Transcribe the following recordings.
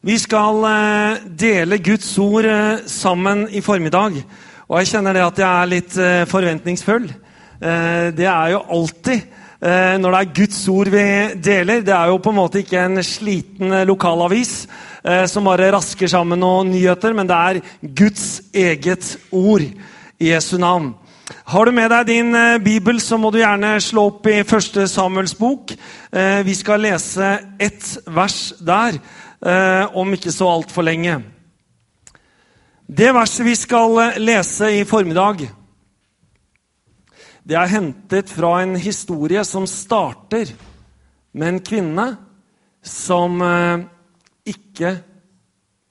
Vi skal eh, dele Guds ord eh, sammen i formiddag. Og jeg kjenner det at jeg er litt eh, forventningsfull. Det er jo alltid når det er Guds ord vi deler. Det er jo på en måte ikke en sliten lokalavis som bare rasker sammen noen nyheter, men det er Guds eget ord i Jesu navn. Har du med deg din bibel, så må du gjerne slå opp i første Samuels bok. Vi skal lese ett vers der eh, om ikke så altfor lenge. Det verset vi skal eh, lese i formiddag, det er hentet fra en historie som starter med en kvinne som eh, ikke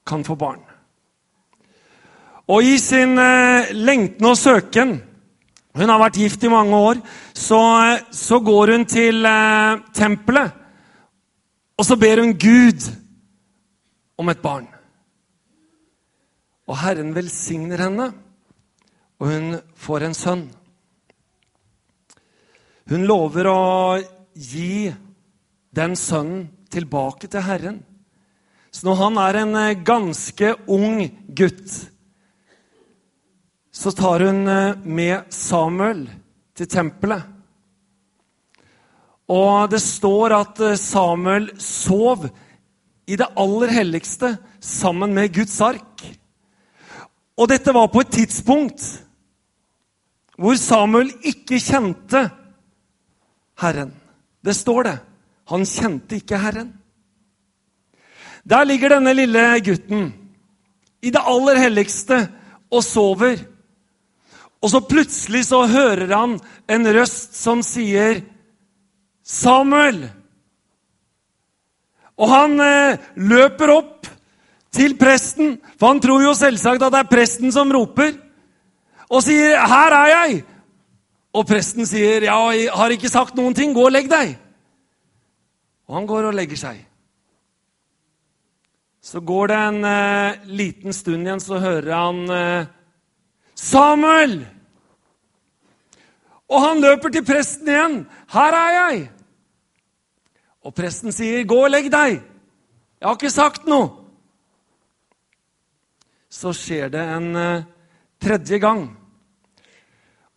kan få barn. Og i sin eh, lengten og søken Hun har vært gift i mange år. Så, eh, så går hun til eh, tempelet, og så ber hun Gud om et barn. Og Herren velsigner henne, og hun får en sønn. Hun lover å gi den sønnen tilbake til Herren. Så når han er en eh, ganske ung gutt, så tar hun eh, med Samuel til tempelet. Og det står at eh, Samuel sov i det aller helligste sammen med Guds ark. Og dette var på et tidspunkt hvor Samuel ikke kjente Herren. Det står det. Han kjente ikke Herren. Der ligger denne lille gutten i det aller helligste og sover. Og så plutselig så hører han en røst som sier, 'Samuel!' Og han eh, løper opp til presten, for han tror jo selvsagt at det er presten som roper, og sier 'Her er jeg'. Og presten sier 'Ja, jeg har ikke sagt noen ting. Gå og legg deg'. Og han går og legger seg. Så går det en eh, liten stund igjen, så hører han eh, 'Samuel!' Og han løper til presten igjen. 'Her er jeg.' Og presten sier, 'Gå og legg deg. Jeg har ikke sagt noe.' Så skjer det en uh, tredje gang.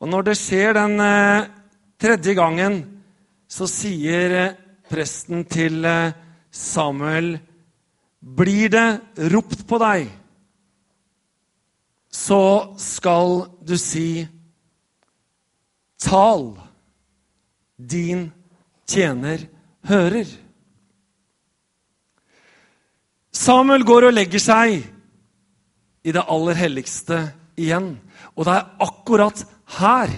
Og når det skjer den uh, tredje gangen, så sier uh, presten til Samuel, 'Blir det ropt på deg, så skal du si:" Tal, din tjener hører. Samuel går og legger seg i det aller helligste igjen. Og det er akkurat her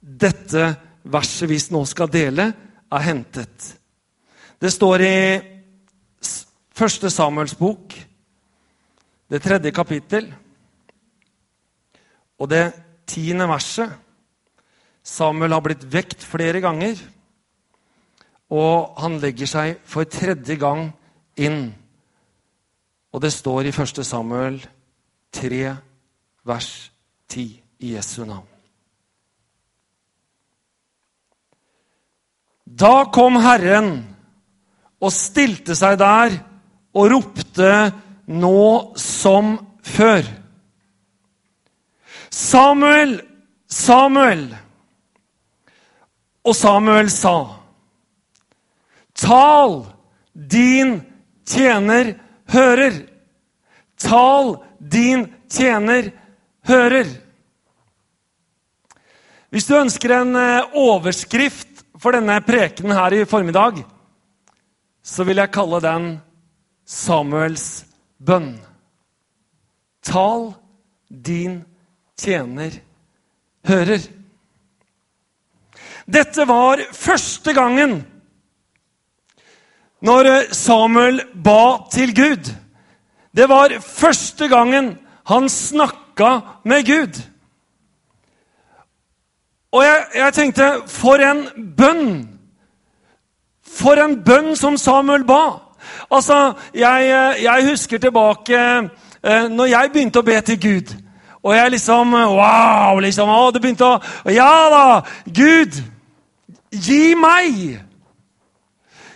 dette verset vi nå skal dele, er hentet. Det står i første Samuels bok, det tredje kapittel, og det tiende verset. Samuel har blitt vekt flere ganger. Og han legger seg for tredje gang inn. Og det står i 1. Samuel 3, vers 10 i Jesu navn. Da kom Herren og stilte seg der og ropte nå som før. Samuel, Samuel! Og Samuel sa Tal, din tjener hører. Tal, din tjener hører. Hvis du ønsker en eh, overskrift for denne prekenen her i formiddag, så vil jeg kalle den Samuels bønn. Tal, din tjener hører. Dette var første gangen når Samuel ba til Gud. Det var første gangen Han snakka med Gud. Og jeg, jeg tenkte For en bønn! For en bønn som Samuel ba! Altså, jeg, jeg husker tilbake eh, når jeg begynte å be til Gud. Og jeg liksom Wow! liksom, å, Det begynte å Ja da! Gud! Gi meg!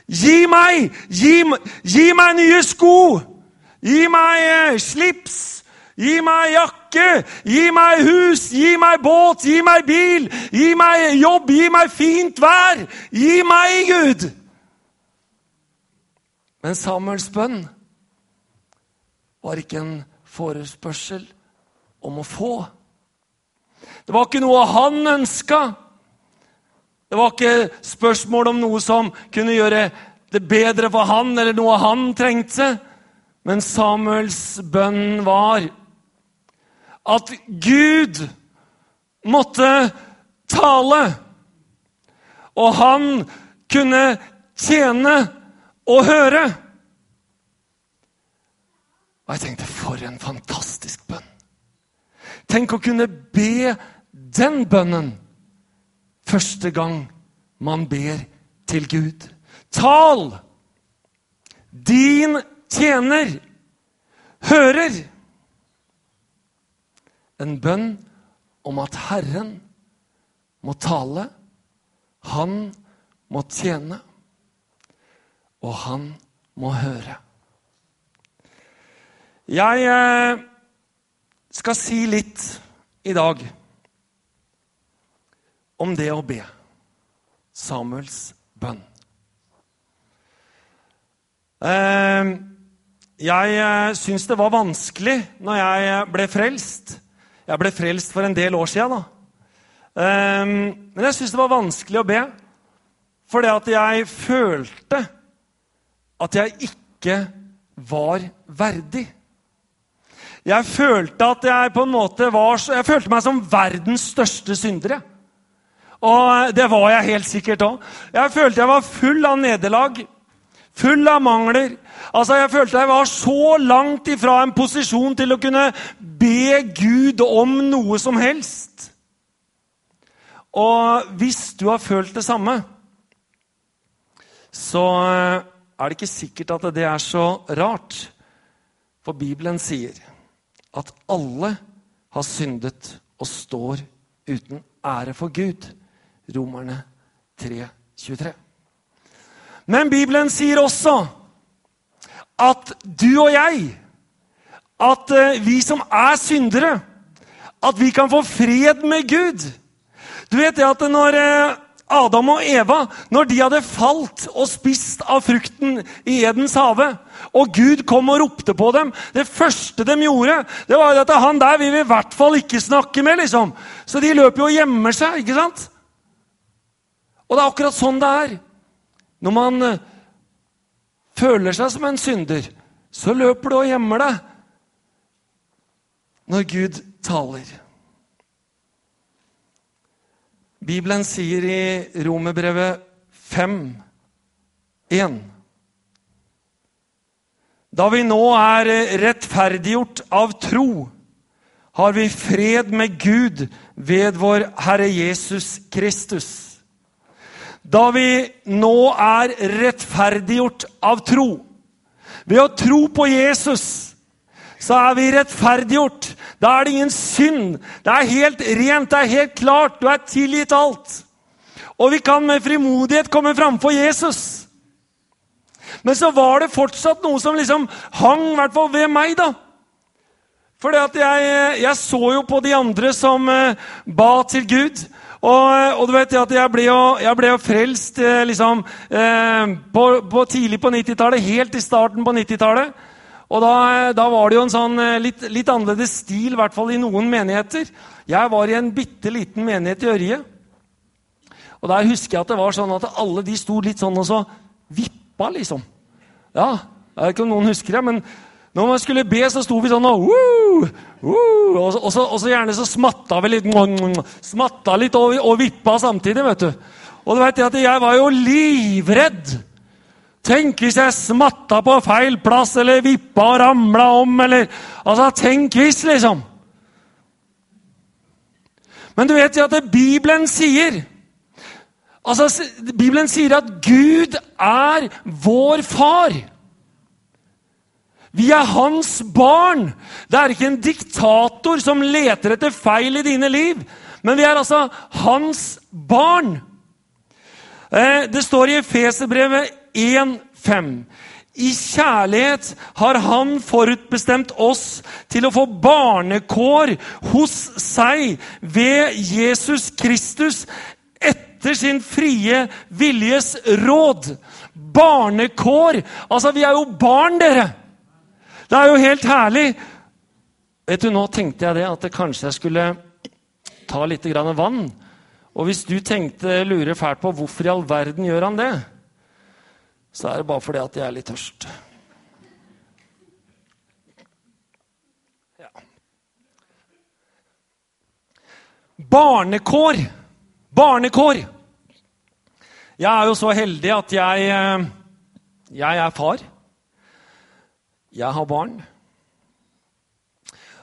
Gi meg! Gi, gi meg nye sko! Gi meg eh, slips! Gi meg jakke! Gi meg hus! Gi meg båt! Gi meg bil! Gi meg jobb! Gi meg fint vær! Gi meg, Gud! Men Samuels bønn var ikke en forespørsel om å få. Det var ikke noe han ønska. Det var ikke spørsmål om noe som kunne gjøre det bedre for han, eller noe han trengte. Men Samuels bønn var at Gud måtte tale, og han kunne tjene og høre. Og jeg tenkte for en fantastisk bønn. Tenk å kunne be den bønnen første gang man ber til Gud. Tal! Din tjener hører. En bønn om at Herren må tale, han må tjene og han må høre. Jeg eh, skal si litt i dag om det å be. Samuels bønn. Eh, jeg eh, syns det var vanskelig når jeg ble frelst. Jeg ble frelst for en del år sia. Men jeg syns det var vanskelig å be fordi at jeg følte at jeg ikke var verdig. Jeg følte at jeg på en måte var Jeg følte meg som verdens største syndere. Og det var jeg helt sikkert òg. Jeg følte jeg var full av nederlag, full av mangler. Altså, Jeg følte jeg var så langt ifra en posisjon til å kunne be Gud om noe som helst. Og hvis du har følt det samme, så er det ikke sikkert at det er så rart. For Bibelen sier at alle har syndet og står uten ære for Gud. Romerne 3, 23. Men Bibelen sier også at du og jeg, at eh, vi som er syndere, at vi kan få fred med Gud. Du vet det at når eh, Adam og Eva, når de hadde falt og spist av frukten i Edens hage, og Gud kom og ropte på dem Det første de gjorde, det var at han der vil vi i hvert fall ikke snakke med. liksom. Så de løper jo og gjemmer seg. ikke sant? Og det er akkurat sånn det er. Når man eh, føler seg som en synder, så løper du og gjemmer deg når Gud taler. Bibelen sier i Romerbrevet 5, 1 Da vi nå er rettferdiggjort av tro, har vi fred med Gud ved vår Herre Jesus Kristus. Da vi nå er rettferdiggjort av tro, ved å tro på Jesus så er vi rettferdiggjort. Da er det ingen synd. Det er helt rent, det er helt klart. Du er tilgitt alt. Og vi kan med frimodighet komme framfor Jesus. Men så var det fortsatt noe som liksom hang i hvert fall ved meg. da. For jeg, jeg, så jo på de andre som eh, ba til Gud. Og, og, du vet at jeg ble jo, jeg ble jo frelst eh, liksom, eh, på, på tidlig på 90-tallet, helt i starten på 90-tallet. Og da, da, var det jo en sånn eh, litt, litt, annerledes stil, i hvert fall i noen menigheter. Jeg var i en bitte liten menighet i Ørje. Og der husker jeg at det var sånn at alle de sto litt sånn og så vippa, liksom. Ja, Jeg vet ikke om noen husker det, men når man skulle be, så sto vi sånn og uh, woo, og, og, så, og, så, gjerne så smatta vi litt, smatta litt og, og vippa samtidig, vet du. Og du vet at jeg var jo livredd Tenk hvis jeg smatta på feil plass eller vippa og ramla om, eller Altså, tenk hvis, liksom. Men du vet jo at Bibelen sier Altså, Bibelen sier at Gud er vår far. Vi er hans barn. Det er ikke en diktator som leter etter feil i dine liv, men vi er altså hans barn. Eh, det står i Efeserbrevet 1,5. I kjærlighet har Han forutbestemt oss til å få barnekår hos seg ved Jesus Kristus etter sin frie viljes råd. Barnekår. Altså, vi er jo barn, dere! Det er jo helt herlig. Vet du, Nå tenkte jeg det at det kanskje jeg skulle ta litt vann. Og hvis du tenkte lurer fælt på hvorfor i all verden gjør han det, så er det bare fordi at jeg er litt tørst. Ja. Barnekår. Barnekår. Jeg er jo så heldig at jeg, eh, jeg er far. Jeg har barn.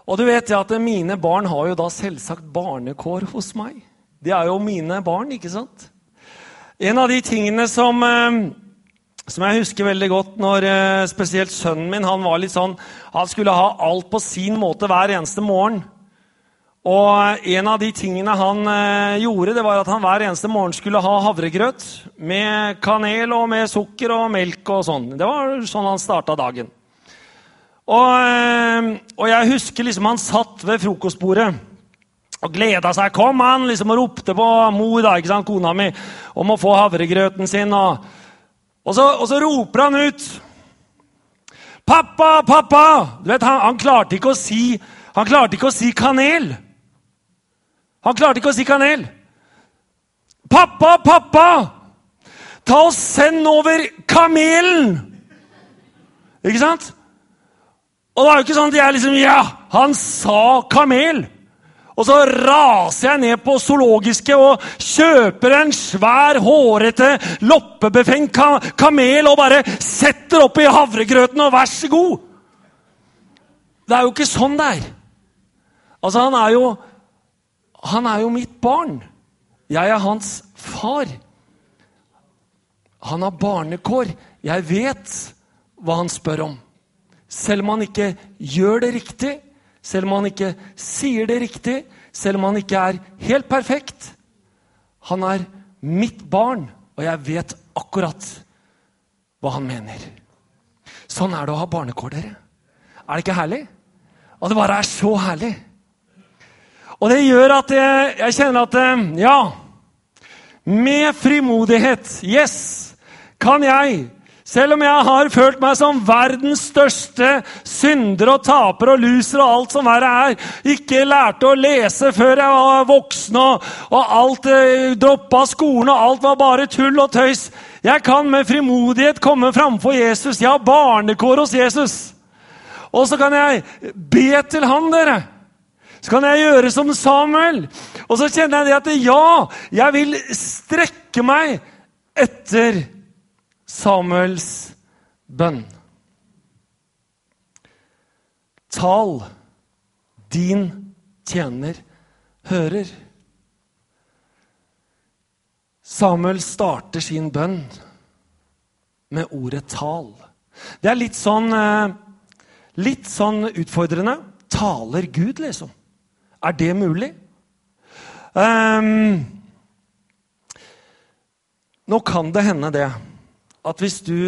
Og du vet at mine barn har jo da selvsagt barnekår hos meg. De er jo mine barn, ikke sant? En av de tingene som, eh, som jeg husker veldig godt når eh, spesielt sønnen min han var litt sånn, han skulle ha alt på sin måte hver eneste morgen. Og en av de tingene han eh, gjorde, det var at han hver eneste morgen skulle ha havregrøt med kanel og med sukker og melk og sånn. Det var sånn han starta dagen. Og, eh, og, jeg husker liksom han satt ved frokostbordet og gleda seg. Kom, han liksom og ropte på mor, da, ikke sant, kona mi, om å få havregrøten sin. Og, og, så, og så, roper han ut 'Pappa, pappa!' Du vet, han, han, klarte ikke å si, han klarte ikke å si kanel. Han klarte ikke å si kanel. 'Pappa, pappa! Ta og send over kamelen!' Ikke sant? Og det er jo ikke sånn at jeg liksom Ja, han sa kamel! Og så raser jeg ned på zoologiske og kjøper en svær, hårete, loppebefengt kamel og bare setter oppi havregrøten og vær så god! Det er jo ikke sånn det er. Altså, han er jo Han er jo mitt barn. Jeg er hans far. Han har barnekår. Jeg vet hva han spør om. Selv om han ikke gjør det riktig, selv om han ikke sier det riktig, selv om han ikke er helt perfekt. Han er mitt barn, og jeg vet akkurat hva han mener. Sånn er det å ha barnekår, dere. Er det ikke herlig? Og det bare er så herlig. Og det gjør at jeg, jeg kjenner at eh, Ja, med frimodighet, yes, kan jeg selv om jeg har følt meg som verdens største synder og taper og loser og alt som verre er, ikke lærte å lese før jeg var voksen, og, og alt eh, droppa skolen, og alt var bare tull og tøys. Jeg kan med frimodighet komme framfor Jesus. Jeg har barnekår hos Jesus. Og så kan jeg be til han, dere. Så kan jeg gjøre som Samuel. Og så kjenner jeg det at ja, jeg vil strekke meg etter Samuels bønn. Tal, din tjener hører. Samuel starter sin bønn med ordet 'tal'. Det er litt sånn, eh, litt sånn utfordrende. Taler Gud, liksom? Er det mulig? Um, nå kan det hende, det at hvis du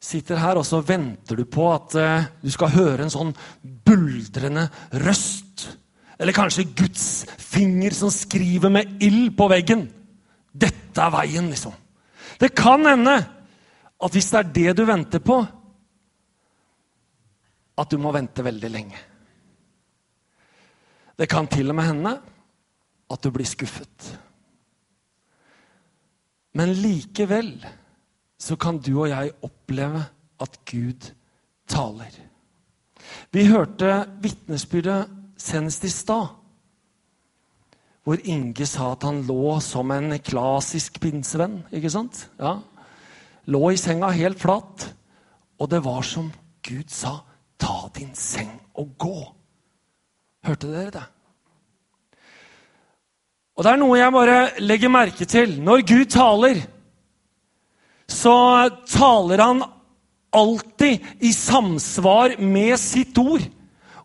sitter her og så venter du på at uh, du skal høre en sånn buldrende røst Eller kanskje Guds finger som skriver med ild på veggen. Dette er veien, liksom. Det kan hende at hvis det er det du venter på, at du må vente veldig lenge. Det kan til og med hende at du blir skuffet. Men likevel så kan du og jeg oppleve at Gud taler. Vi hørte vitnesbyrdet senest i stad, hvor Inge sa at han lå som en klassisk pinsevenn. ikke sant? Ja. lå i senga helt flat, og det var som Gud sa, 'Ta din seng og gå'. Hørte dere det? Og det er noe jeg bare legger merke til. Når Gud taler, så taler han alltid i samsvar med sitt ord.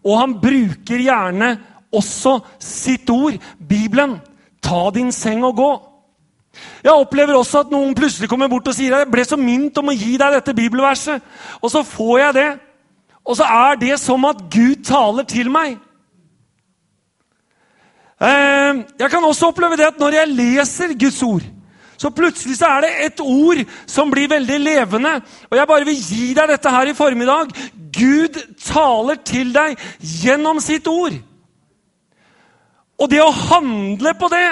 Og han bruker gjerne også sitt ord, Bibelen. Ta din seng og gå. Jeg opplever også at noen plutselig kommer bort og sier jeg ble så mint om å gi deg dette bibelverset. Og så får jeg det. Og så er det som at Gud taler til meg. Eh, jeg kan også oppleve det at når jeg leser Guds ord, så plutselig så er det et ord som blir veldig levende. Og jeg bare vil gi deg dette her i formiddag. Gud taler til deg gjennom sitt ord. Og det å handle på det,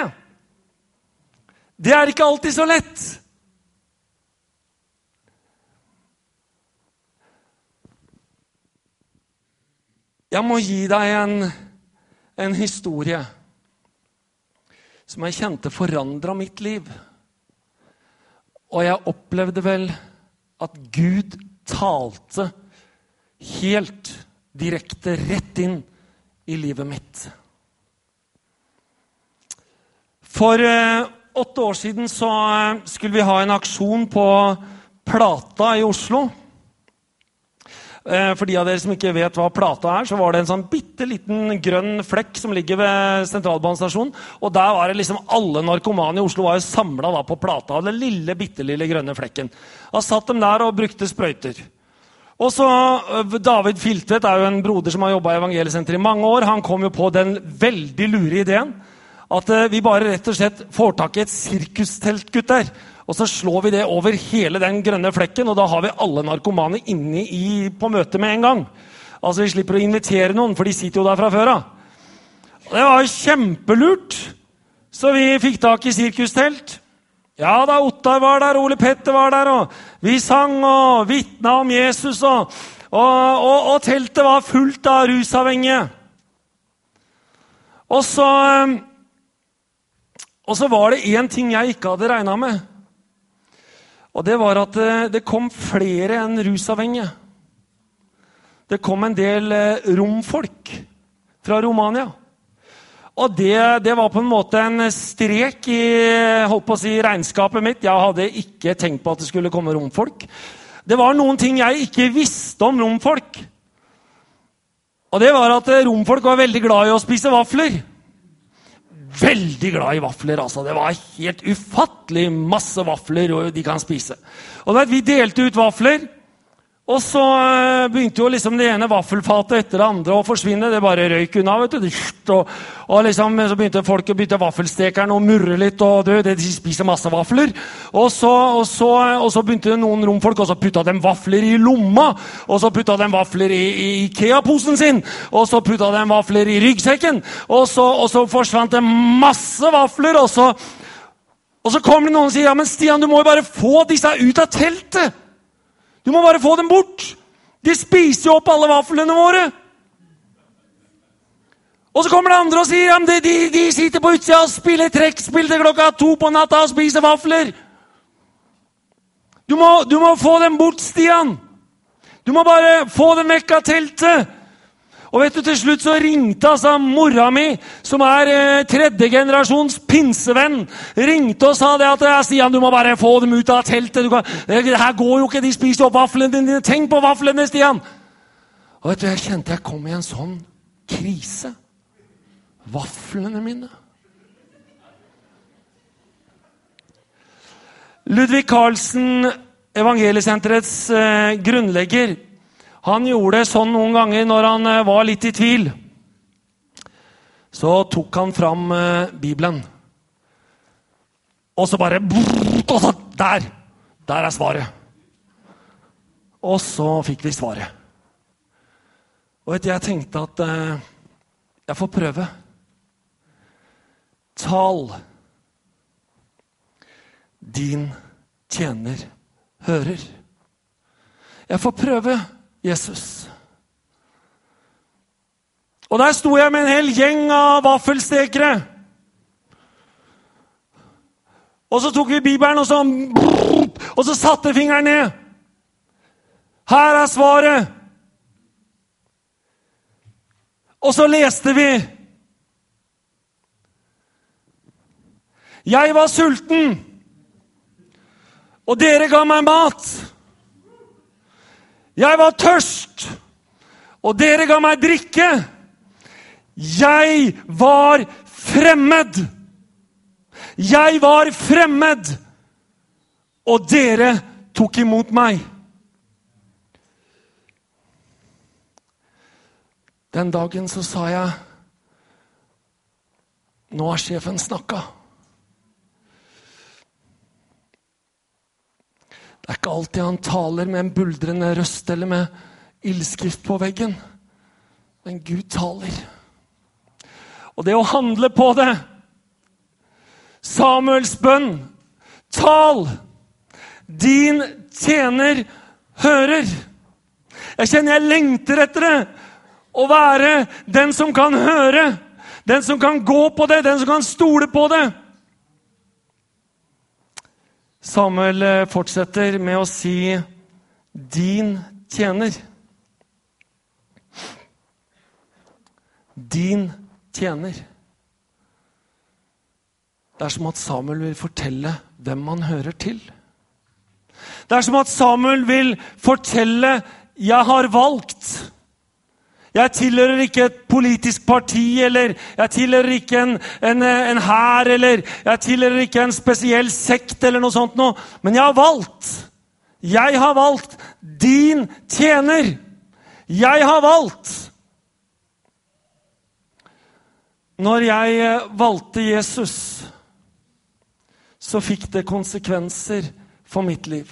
det er ikke alltid så lett. Jeg må gi deg en, en historie som jeg kjente forandra mitt liv. Og jeg opplevde vel at Gud talte helt direkte rett inn i livet mitt. For eh, åtte år siden så eh, skulle vi ha en aksjon på Plata i Oslo. Eh, for de av dere som ikke vet hva Plata er, så var det en sånn bitte liten grønn flekk som ligger ved sentralbanestasjonen. Og der var det liksom alle narkomane i Oslo var jo samla på Plata. Den lille, bitte lille grønne flekken. Da satt de der og brukte sprøyter. Og så, eh, David Filtvedt er jo en broder som har jobba i Evangeliesenteret i mange år. Han kom jo på den veldig lure ideen at eh, vi bare rett og slett får tak i et sirkustelt, gutter. Og så slår vi det over hele den grønne flekken, og da har vi alle narkomane inne i, på møtet med en gang. Altså Vi slipper å invitere noen, for de sitter jo der fra før av. Det var kjempelurt. Så vi fikk tak i sirkustelt. Ja da, Ottar var der, Ole Petter var der, og vi sang og vitna om Jesus. Og, og, og, og teltet var fullt av rusavhengige. Og så Og så var det én ting jeg ikke hadde regna med. Og det var at eh, det kom flere enn rusavhengige. Det kom en del eh, romfolk fra Romania. Og det, det, var på en måte en strek i holdt på å si, regnskapet mitt. Jeg hadde ikke tenkt på at det skulle komme romfolk. Det var noen ting jeg ikke visste om romfolk. Og det var at eh, romfolk var veldig glad i å spise vafler veldig glad i vafler. altså. Det var helt ufattelig masse vafler de kan spise. Og Vi delte ut vafler. Og så eh, begynte jo liksom det ene vaffelfatet etter det andre å forsvinne. Det bare røyk unna. vet du. Og, og liksom, Så begynte folk å bytte vaffelstekeren og murre litt. og du, De spiser masse vafler. Og så, og så, og så begynte noen romfolk og så putta dem vafler i lomma. Og så putta de vafler i, i Ikea-posen sin. Og så putta de vafler i ryggsekken. Og så, og så forsvant det masse vafler. Og så, og så kommer det noen og sier ja, men Stian, du må jo bare få disse ut av teltet. Du må bare få dem bort! De spiser jo opp alle vaflene våre! Og så kommer det andre og sier at de, de, sitter på utsida og spiller trekkspill til klokka to på natta og spiser vafler. Du må, du må få dem bort, Stian! Du må bare få dem vekk av teltet! Og vet du, Til slutt så ringte altså mora mi, som er eh, tredjegenerasjons pinsevenn, ringte og sa det at ja, Stian, du må bare få dem ut av teltet. Kan, det her går jo ikke, de spiser opp vaflene dine. Tenk på vaflene, Stian! Og vet du, Jeg kjente jeg kom i en sånn krise. Vaflene mine. Ludvig Carlsen, Evangeliesenterets eh, grunnlegger, han gjorde det sånn noen ganger når han eh, var litt i tvil. Så tok han fram eh, Bibelen. Og så bare Der! Der er svaret. Og så fikk vi svaret. Og vet du, jeg tenkte at eh, jeg får prøve. Tal. Din tjener hører. Jeg får prøve. Jesus. Og der sto jeg med en hel gjeng av vaffelstekere. Og så tok vi Bibelen, og så Og så satte fingeren ned. Her er svaret. Og så leste vi. Jeg var sulten, og dere ga meg mat. Jeg var tørst, og dere ga meg drikke. Jeg var fremmed. Jeg var fremmed, og dere tok imot meg. Den dagen så sa jeg Nå har sjefen snakka. Det er ikke alltid han taler med en buldrende røst eller med ildskrift på veggen. Men Gud taler. Og det å handle på det Samuels bønn Tal! Din tjener hører. Jeg kjenner jeg lengter etter det. Å være den som kan høre, den som kan gå på det, den som kan stole på det. Samuel eh, fortsetter med å si 'din tjener'. Din tjener. Det er som at Samuel vil fortelle hvem han hører til. Det er som at Samuel vil fortelle 'jeg har valgt'. Jeg tilhører ikke et politisk parti, eller jeg tilhører ikke en, en, en hær, eller jeg tilhører ikke en spesiell sekt, eller noe sånt noe. Men jeg har valgt. Jeg har valgt din tjener. Jeg har valgt. Når jeg eh, valgte Jesus, så fikk det konsekvenser for mitt liv.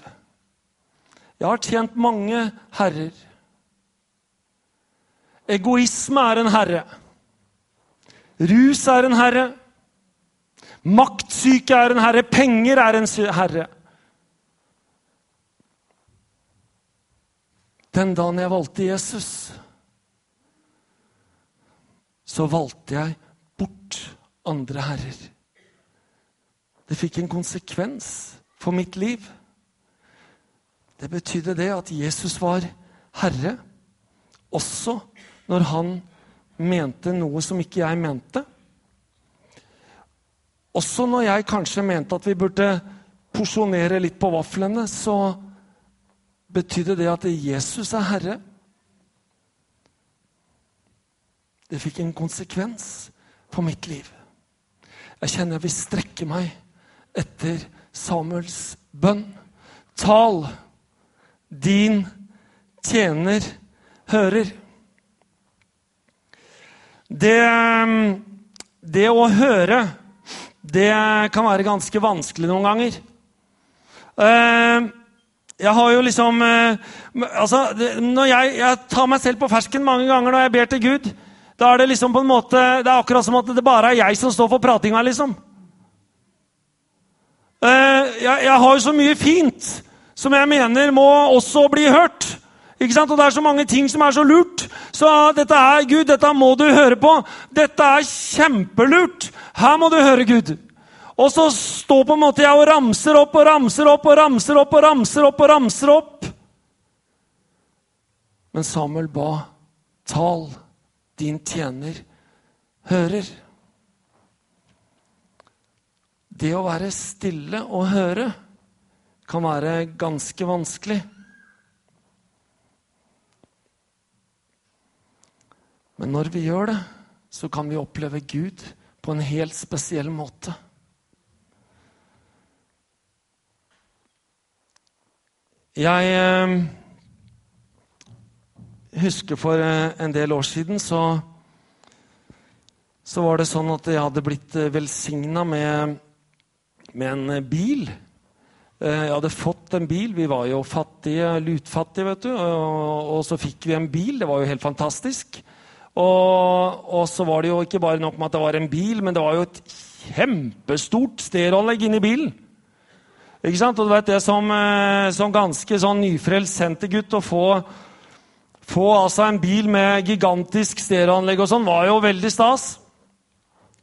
Jeg har tjent mange herrer. Egoisme er en herre. Rus er en herre. Maktsyke er en herre. Penger er en herre. Den dagen jeg valgte Jesus, så valgte jeg bort andre herrer. Det fikk en konsekvens for mitt liv. Det betydde det at Jesus var herre også når han mente noe som ikke jeg mente. Også når jeg kanskje mente at vi burde porsjonere litt på vaflene, så betydde det at Jesus er herre. Det fikk en konsekvens for mitt liv. Jeg kjenner jeg vil strekke meg etter Samuels bønn. Tal, din tjener hører. Det, ehm, det å høre, det kan være ganske vanskelig noen ganger. Ehm, jeg har jo liksom eh, altså, når jeg, jeg, tar meg selv på fersken mange ganger når jeg ber til Gud. Da er det liksom på en måte, det er akkurat som at det bare er jeg som står for pratinga. liksom. Ehm, jeg, jeg har jo så mye fint som jeg mener må også bli hørt. Ikke sant? Og det er så mange ting som er så lurt. Så dette er Gud, dette må du høre på. Dette er kjempelurt. Her må du høre Gud. Og så står på en måte jeg og ramser opp og ramser opp og ramser opp og ramser opp. og ramser opp. Men Samuel ba, tal, din tjener hører. Det å være stille og høre kan være ganske vanskelig. Men når vi gjør det, så kan vi oppleve Gud på en helt spesiell måte. Jeg eh, husker for eh, en del år siden så, så var det sånn at jeg hadde blitt eh, velsigna med, med en bil. Jeg hadde fått en bil. Vi var jo fattige, lutfattige, vet du. Og, og så fikk vi en bil. Det var jo helt fantastisk. Og, og, så var det jo ikke bare nok med at det var en bil, men det var jo et kjempestort stereoanlegg inni bilen. Ikke sant? Og du vet det som, eh, som ganske sånn nyfrelst sentergutt å få, få altså en bil med gigantisk stereoanlegg og sånn, var jo veldig stas.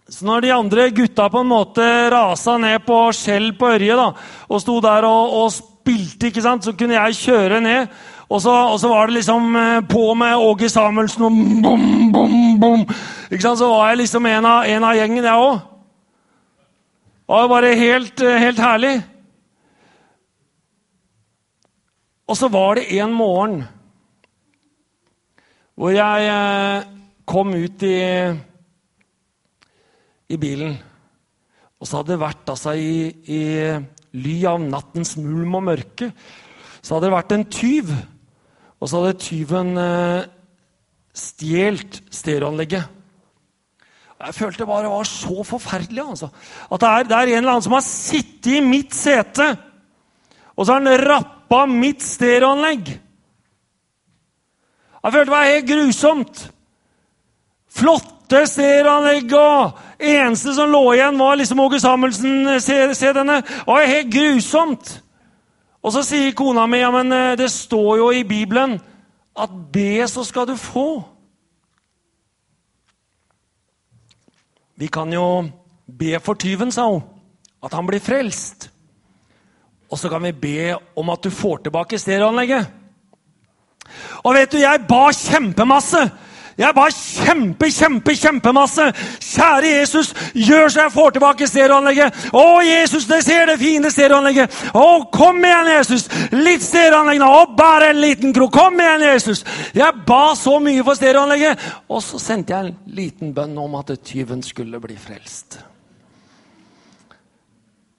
Så når de andre gutta på en måte rasa ned på Skjell på Ørje da, og sto der og, og spilte, ikke sant? så kunne jeg kjøre ned. Og så, og så var det liksom eh, på med Åge Samuelsen og bom, bom, bom. Ikke sant? Så var jeg liksom en av, en av gjengen, jeg òg. Det var bare helt, eh, helt herlig. Og så var det en morgen hvor jeg eh, kom ut i, i bilen. Og så hadde det vært altså, i, i ly av nattens mulm og mørke så hadde det vært en tyv. Og så hadde tyven eh, stjålet stereoanlegget. Jeg følte bare det var så forferdelig. Altså. At det er, det er, en eller annen som har sittet i mitt sete, og så har han rappa mitt stereoanlegg. Jeg følte det var helt grusomt. Flotte stereoanlegg og Eneste som lå igjen, var liksom Åge Samuelsen-CD-ene. Det var helt grusomt. Og så sier kona mi ja, men eh, det står jo i Bibelen at be, så skal du få. Vi kan jo be for tyven, sa hun, at han blir frelst. Og så kan vi be om at du får tilbake stereoanlegget. Og vet du, jeg ba kjempemasse. Jeg ba kjempe, kjempe, kjempemasse. Kjære Jesus, gjør så jeg får tilbake stereoanlegget. Å, Jesus, det ser det fine stereoanlegget. Å, kom igjen, Jesus. Litt stereoanlegg nå. Og bare en liten krok. Kom igjen, Jesus. Jeg ba så mye for stereoanlegget. Og så sendte jeg en liten bønn om at tyven skulle bli frelst.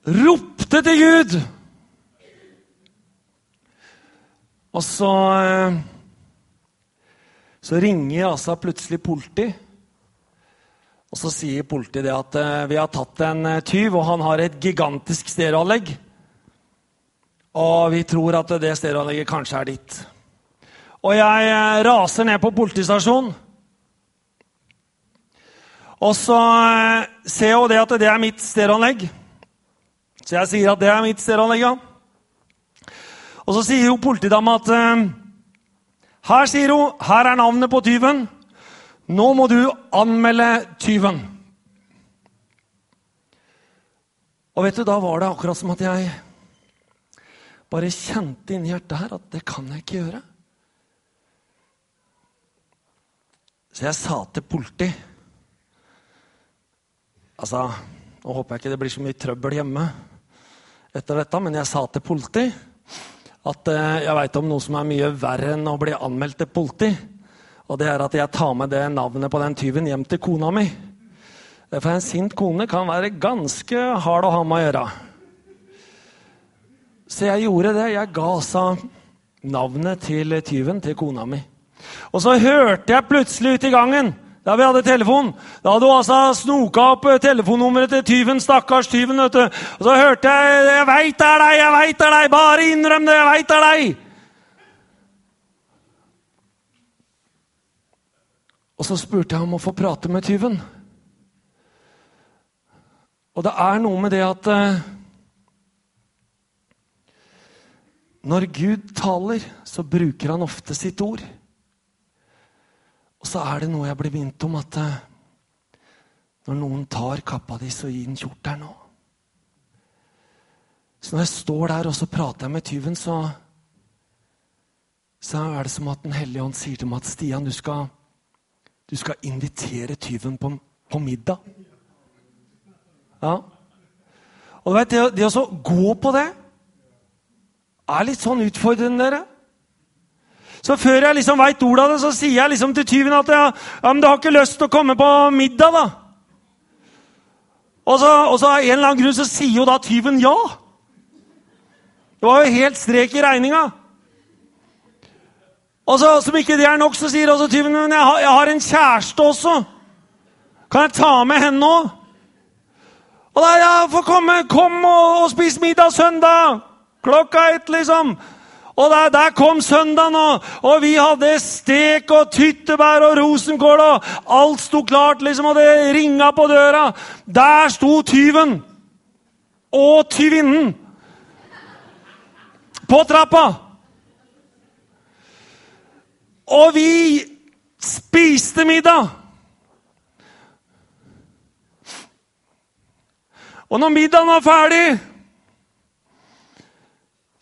Ropte til Gud. Og så eh, så ringer altså plutselig politiet. Og så sier politiet det at eh, vi har tatt en eh, tyv, og han har et gigantisk stereoanlegg. Og vi tror at det stereoanlegget kanskje er ditt. Og jeg eh, raser ned på politistasjonen. Og så ser jeg jo det at det er mitt stereoanlegg. Så jeg sier at det er mitt stereoanlegg, ja. Og så sier jo politidama at her, sier hun, her er navnet på tyven. Nå må du anmelde tyven. Og vet du, da var det akkurat som at jeg bare kjente inni hjertet her at det kan jeg ikke gjøre. Så jeg sa til politi Altså, nå håper jeg ikke det blir så mye trøbbel hjemme etter dette, men jeg sa til politi at eh, jeg veit om noe som er mye verre enn å bli anmeldt til politi. Og det er at jeg tar med det navnet på den tyven hjem til kona mi. For en sint kone kan være ganske hard å ha med å gjøre. Så jeg gjorde det. Jeg ga altså navnet til tyven til kona mi. Og så hørte jeg plutselig ute i gangen da vi hadde telefon. Da hadde hun altså snoka opp eh, telefonnummeret til tyven. Stakkars tyven. vet du. Og så hørte jeg 'Jeg veit det er deg! Jeg veit det er deg! Bare innrøm det! Jeg veit det er deg!' Og så spurte jeg om å få prate med tyven. Og det er noe med det at uh, Når Gud taler, så bruker han ofte sitt ord. Og så er det noe jeg blir minnet om, at eh, når noen tar kappa di, så gi den kjortelen òg. Så når jeg står der og så prater jeg med tyven, så, så er det som at Den hellige ånd sier til meg at Stian, du skal, du skal invitere tyven på, på middag. Ja. Og du vet, det, det å gå på det er litt sånn utfordrende, dere. Så før jeg liksom veit ordet av det, så sier jeg liksom til tyven at ja, ja, men du har ikke lyst til å komme på middag, da? Og så, og så av en eller annen grunn så sier jo da tyven ja. Det var jo helt strek i regninga. Og så, Som ikke det er nok, så sier også tyven men jeg har, jeg har en kjæreste også. Kan jeg ta med henne òg? Og da, ja, få komme, kom og, og spis middag søndag! Klokka ett, liksom. Og der, der kom søndagen, og, og, vi hadde stek og tyttebær og rosenkål. og Alt sto klart, liksom, og det ringa på døra. Der sto tyven og tyvinnen på trappa. Og vi spiste middag. Og når middagen var ferdig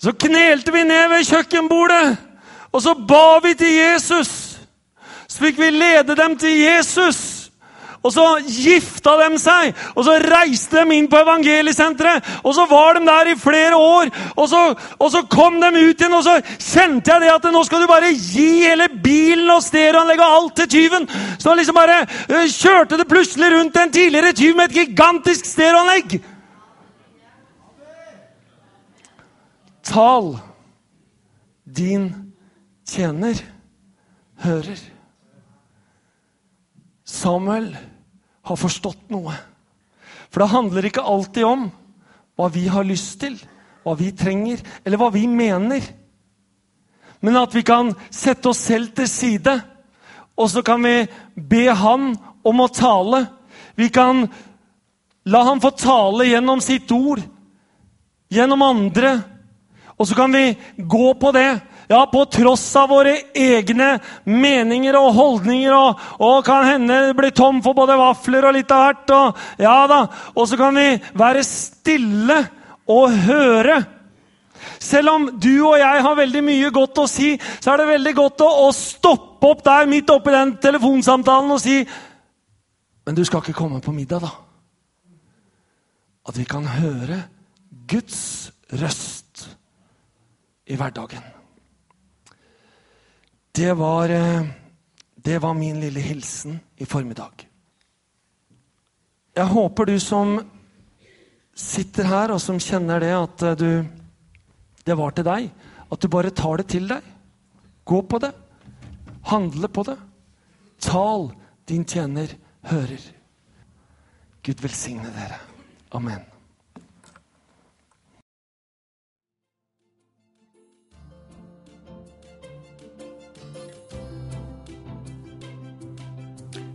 Så knelte vi ned ved kjøkkenbordet, og så ba vi til Jesus. Så fikk vi lede dem til Jesus. Og så gifta de seg, og så reiste de inn på evangeliesenteret. Og så var de der i flere år, og så, og så, kom de ut igjen. Og så kjente jeg det at nå skal du bare gi hele bilen og stereoanlegget og alt til tyven. Så liksom bare uh, kjørte det plutselig rundt en tidligere tyv med et gigantisk stereoanlegg. Tal, din tjener hører. Samuel har forstått noe. For det handler ikke alltid om hva vi har lyst til, hva vi trenger, eller hva vi mener. Men at vi kan sette oss selv til side, og så kan vi be Han om å tale. Vi kan la Han få tale gjennom sitt ord, gjennom andre. Og så kan vi gå på det. Ja, på tross av våre egne meninger og holdninger. Og, og kan hende det blir tom for både vafler og litt av hvert. Og, ja da, og så kan vi være stille og høre. Selv om du og jeg har veldig mye godt å si, så er det veldig godt å, å stoppe opp der midt oppi den telefonsamtalen og si Men du skal ikke komme på middag, da? At vi kan høre Guds røst i hverdagen. Det var, eh, det var min lille hilsen i formiddag. Jeg håper du som sitter her, og som kjenner det, at eh, du Det var til deg. At du bare tar det til deg. Gå på det. Handle på det. Tal, din tjener hører. Gud velsigne dere. Amen.